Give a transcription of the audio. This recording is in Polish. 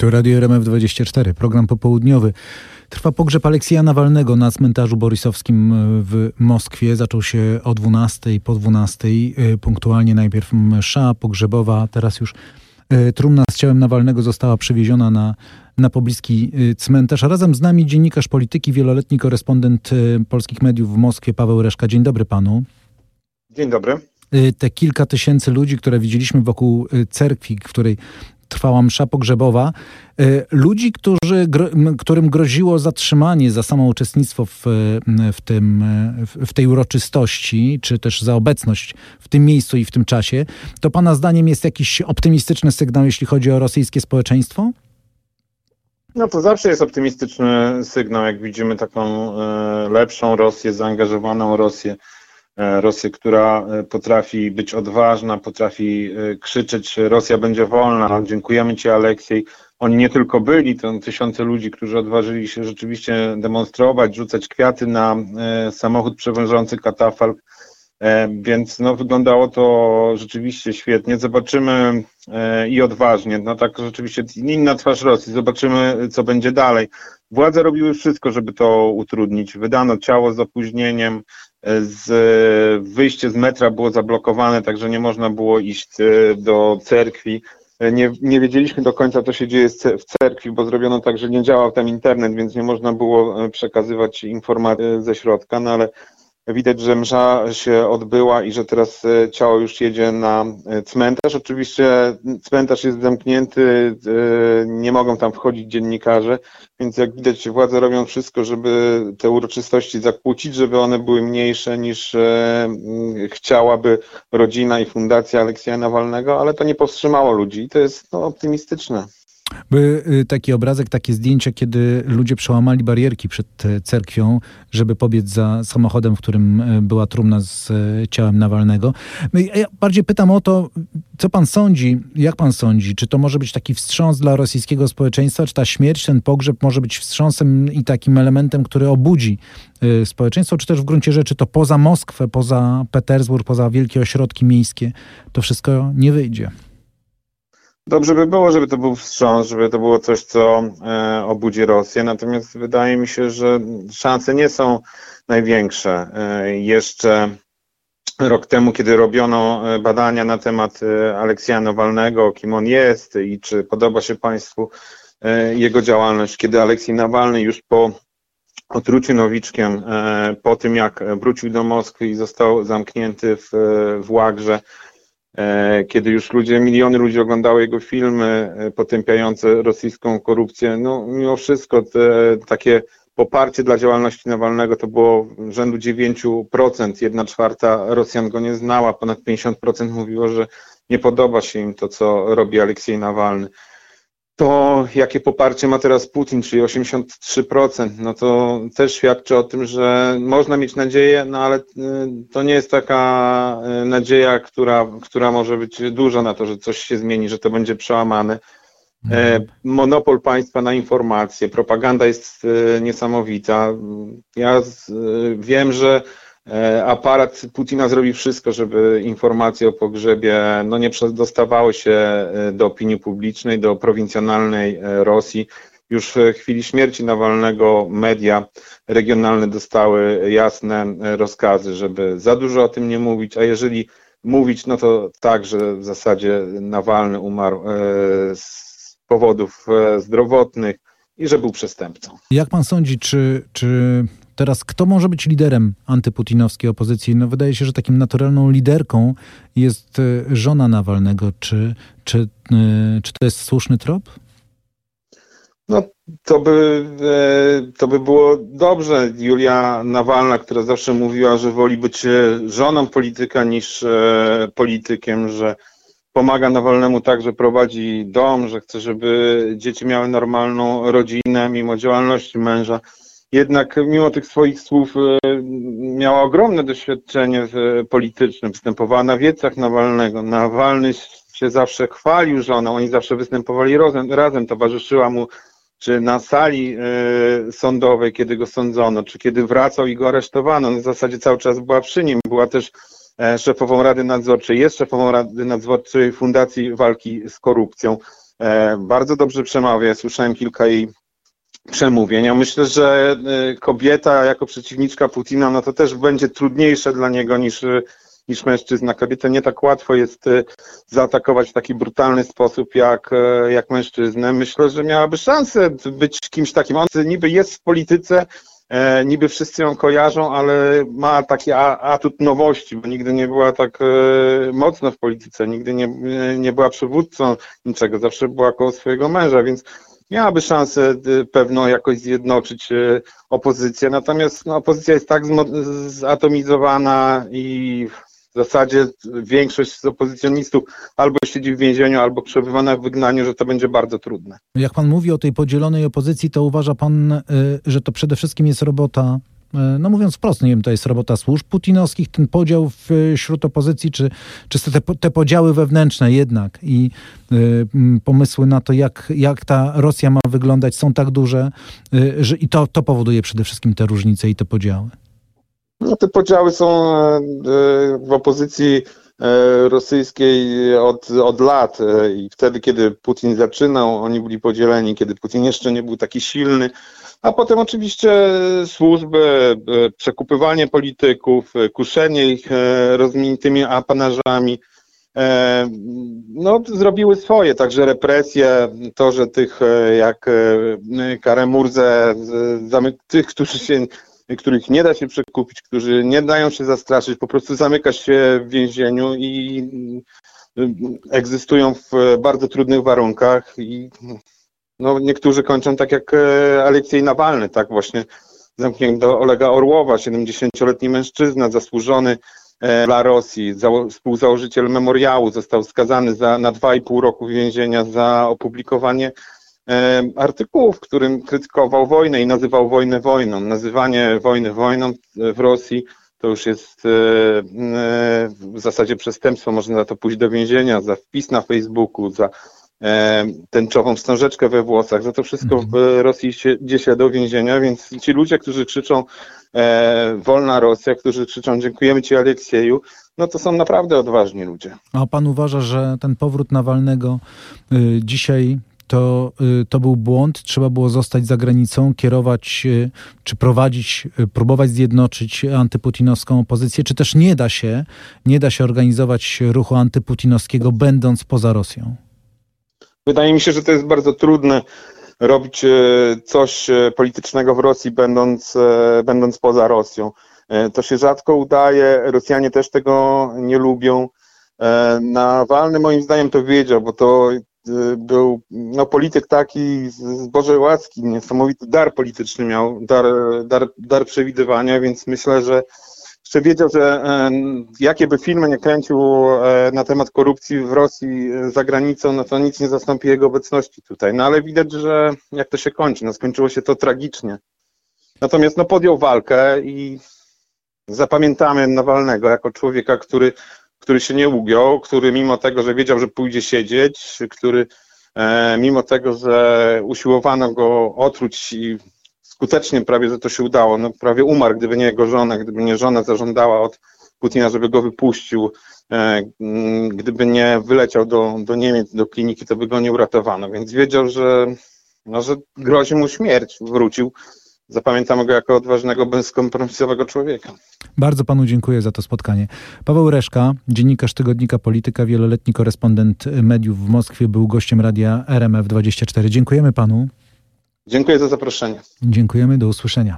To Radio RMF24, program popołudniowy. Trwa pogrzeb Aleksija Nawalnego na cmentarzu borysowskim w Moskwie. Zaczął się o 12, po 12. Punktualnie najpierw msza pogrzebowa, teraz już e, trumna z ciałem Nawalnego została przywieziona na, na pobliski e, cmentarz. A razem z nami dziennikarz polityki, wieloletni korespondent e, polskich mediów w Moskwie, Paweł Reszka. Dzień dobry panu. Dzień dobry. Te kilka tysięcy ludzi, które widzieliśmy wokół cerkwi, w której trwała msza pogrzebowa. E, ludzi, którzy, którym groziło zatrzymanie za samo uczestnictwo w, w, tym, w tej uroczystości, czy też za obecność w tym miejscu i w tym czasie, to Pana zdaniem jest jakiś optymistyczny sygnał, jeśli chodzi o rosyjskie społeczeństwo? No to zawsze jest optymistyczny sygnał, jak widzimy taką e, lepszą Rosję, zaangażowaną Rosję E, Rosję, która e, potrafi być odważna, potrafi e, krzyczeć Rosja będzie wolna. Dziękujemy Ci Aleksiej. Oni nie tylko byli, to tysiące ludzi, którzy odważyli się rzeczywiście demonstrować, rzucać kwiaty na samochód przewożący katafalk, więc no, wyglądało to rzeczywiście świetnie. Zobaczymy i odważnie, no tak rzeczywiście inna twarz Rosji, zobaczymy co będzie dalej. Władze robiły wszystko, żeby to utrudnić. Wydano ciało z opóźnieniem, z, wyjście z metra było zablokowane, także nie można było iść e, do cerkwi. E, nie, nie wiedzieliśmy do końca, co się dzieje w cerkwi, bo zrobiono tak, że nie działał tam internet, więc nie można było e, przekazywać informacji ze środka, no ale Widać, że msza się odbyła i że teraz e, ciało już jedzie na e, cmentarz. Oczywiście cmentarz jest zamknięty, e, nie mogą tam wchodzić dziennikarze, więc jak widać władze robią wszystko, żeby te uroczystości zakłócić, żeby one były mniejsze niż chciałaby rodzina i fundacja Aleksja Nawalnego, ale to nie powstrzymało ludzi i to jest no, optymistyczne. By y, taki obrazek, takie zdjęcia, kiedy ludzie przełamali barierki przed e, cerkwią, żeby pobiec za samochodem, w którym e, była trumna z e, ciałem Nawalnego. Ja bardziej pytam o to, co pan sądzi, jak pan sądzi, czy to może być taki wstrząs dla rosyjskiego społeczeństwa, czy ta śmierć, ten pogrzeb może być wstrząsem i takim elementem, który obudzi społeczeństwo, czy też w gruncie rzeczy to poza Moskwę, poza Petersburg, poza wielkie ośrodki miejskie, to wszystko nie wyjdzie. Dobrze by było, żeby to był wstrząs, żeby to było coś, co e, obudzi Rosję, natomiast wydaje mi się, że szanse nie są największe. E, jeszcze rok temu, kiedy robiono e, badania na temat Aleksja Nawalnego, kim on jest i czy podoba się Państwu jego działalność, kiedy Aleksiej Nawalny już po otruciu nowiczkiem, po tym jak wrócił do Moskwy i został zamknięty w, w Łagrze, kiedy już ludzie, miliony ludzi oglądały jego filmy e, potępiające rosyjską korupcję, no mimo wszystko te, takie poparcie dla działalności Nawalnego to było rzędu 9%, jedna czwarta Rosjan go nie znała, ponad 50% mówiło, że nie podoba się im to, co robi Aleksiej Nawalny to jakie poparcie ma teraz Putin, czyli 83%, no to też świadczy o tym, że można mieć nadzieję, no ale y, to nie jest taka y, nadzieja, która, która może być duża na to, że coś się zmieni, że to będzie przełamane. Mhm. Monopol państwa na informacje, propaganda jest y, niesamowita. Ja wiem, że E, aparat Putina zrobi wszystko, żeby informacje o pogrzebie no, nie dostawały się e, do opinii publicznej, do prowincjonalnej e, Rosji. Już w chwili śmierci Nawalnego media regionalne dostały jasne rozkazy, żeby za dużo o tym nie mówić, a jeżeli mówić, no to tak, że w zasadzie Nawalny umarł z powodów zdrowotnych i że był przestępcą. Jak pan sądzi, czy, czy Teraz kto może być liderem antyputinowskiej opozycji? No wydaje się, że takim naturalną liderką jest e, żona Nawalnego. Czy, czy, e, czy to jest słuszny trop? No, to by, e, to by było dobrze. Julia Nawalna, która zawsze mówiła, że woli być żoną polityka niż politykiem, że pomaga Nawalnemu tak, że prowadzi dom, że chce, żeby dzieci miały normalną rodzinę mimo działalności męża jednak mimo tych swoich słów e, miała ogromne doświadczenie polityczne, występowała na wiecach Nawalnego. Nawalny się zawsze chwalił żoną, oni zawsze występowali razem, razem towarzyszyła mu czy na sali e, sądowej, kiedy go sądzono, czy kiedy wracał i go aresztowano. w zasadzie cały czas była przy nim, była też e, szefową Rady Nadzorczej, jest szefową Rady Nadzorczej Fundacji Walki z Korupcją. bardzo dobrze przemawia. Słyszałem kilka jej przemówień. Myślę, że kobieta jako przeciwniczka Putina, no to też będzie trudniejsze dla niego niż niż mężczyzna. Kobietę nie tak łatwo jest y, zaatakować w taki brutalny sposób jak, jak mężczyznę. Myślę, że miałaby szansę być kimś takim. On niby jest w polityce, e, niby wszyscy ją kojarzą, ale ma taki atut nowości, bo nigdy nie była tak e, mocno w polityce, nigdy nie, nie była przywódcą niczego, zawsze była koło swojego męża, więc miałaby szansę pewną jakoś zjednoczyć opozycję. Natomiast no, opozycja jest tak zatomizowana i w zasadzie większość z opozycjonistów albo siedzi w więzieniu, albo przebywa w wygnaniu, że to będzie bardzo trudne. Jak pan mówi o tej podzielonej opozycji, to uważa pan, y, że to przede wszystkim jest robota y, no mówiąc wprost, nie wiem, to jest robota służb putinowskich, ten podział wśród opozycji, czy, czy te, te podziały wewnętrzne jednak i y, pomysły na to, jak, jak ta Rosja ma wyglądać, są tak duże, y, że i to, to powoduje przede wszystkim te różnice i te podziały. No, te podziały są e, e, w opozycji e, rosyjskiej od, od lat. I wtedy, kiedy Putin zaczynał, oni byli podzieleni, kiedy Putin jeszcze nie był taki silny, a potem oczywiście służby, przekupywanie polityków, kuszenie ich rozmainitymi apanażami, no, zrobiły swoje, także represje, to, że tych jak Karemurze, tych, którzy się których nie da się przekupić, którzy nie dają się zastraszyć, po prostu zamyka się w więzieniu i y, egzystują w bardzo trudnych warunkach i no, niektórzy kończą tak jak e, Aleksiej Nawalny, tak właśnie zamknięto Olega Orłowa, 70-letni mężczyzna, zasłużony e, dla Rosji, współzałożyciel memoriału, został skazany za, na 2,5 roku więzienia za opublikowanie artykułu, w którym krytykował wojnę i nazywał wojnę wojną. Nazywanie wojny wojną w Rosji to już jest e, e, w zasadzie przestępstwo. Można za to pójść do więzienia, za wpis na Facebooku, za e, tęczową wstążeczkę we włosach. Za to wszystko w mhm. Rosji się, idzie się do więzienia, więc ci ludzie, którzy krzyczą wolna Rosja, którzy krzyczą dziękujemy Ci Aleksieju, no to są naprawdę odważni ludzie. A pan uważa, że ten powrót Nawalnego y, dzisiaj to, y, to był błąd. Trzeba było zostać za granicą, kierować y, czy prowadzić, y, próbować zjednoczyć antyputinowską opozycję, czy też nie da się, nie da się organizować ruchu antyputinowskiego, będąc poza Rosją? Wydaje mi się, że to jest bardzo trudne robić coś politycznego w Rosji, będąc, będąc poza Rosją. To się rzadko udaje, Rosjanie też tego nie lubią. Nawalny moim zdaniem to wiedział, bo to był no, polityk taki z Bożej łaski, niesamowity dar polityczny miał, dar, dar, dar przewidywania, więc myślę, że jeszcze wiedział, że e, jakie by filmy nie kręcił e, na temat korupcji w Rosji e, za granicą, no to nic nie zastąpi jego obecności tutaj. No ale widać, że jak to się kończy, no skończyło się to tragicznie. Natomiast no podjął walkę i zapamiętamy Nawalnego jako człowieka, który który się nie ugiął, który mimo tego, że wiedział, że pójdzie siedzieć, który e, mimo tego, że usiłowano go otruć i skutecznie prawie, że to się udało, no prawie umarł, gdyby nie jego żona, gdyby nie żona zażądała od Putina, żeby go wypuścił, e, gdyby nie wyleciał do, do Niemiec, do kliniki, to by go nie uratowano, więc wiedział, że, no, że grozi mu śmierć, wrócił zapamiętamy go jako odważnego, bezkompromisowego człowieka. Bardzo panu dziękuję za to spotkanie. Paweł Reszka, dziennikarz tygodnika Polityka, wieloletni korespondent mediów w Moskwie, był gościem radia RMF24. Dziękujemy panu. Dziękuję za zaproszenie. Dziękujemy, do usłyszenia.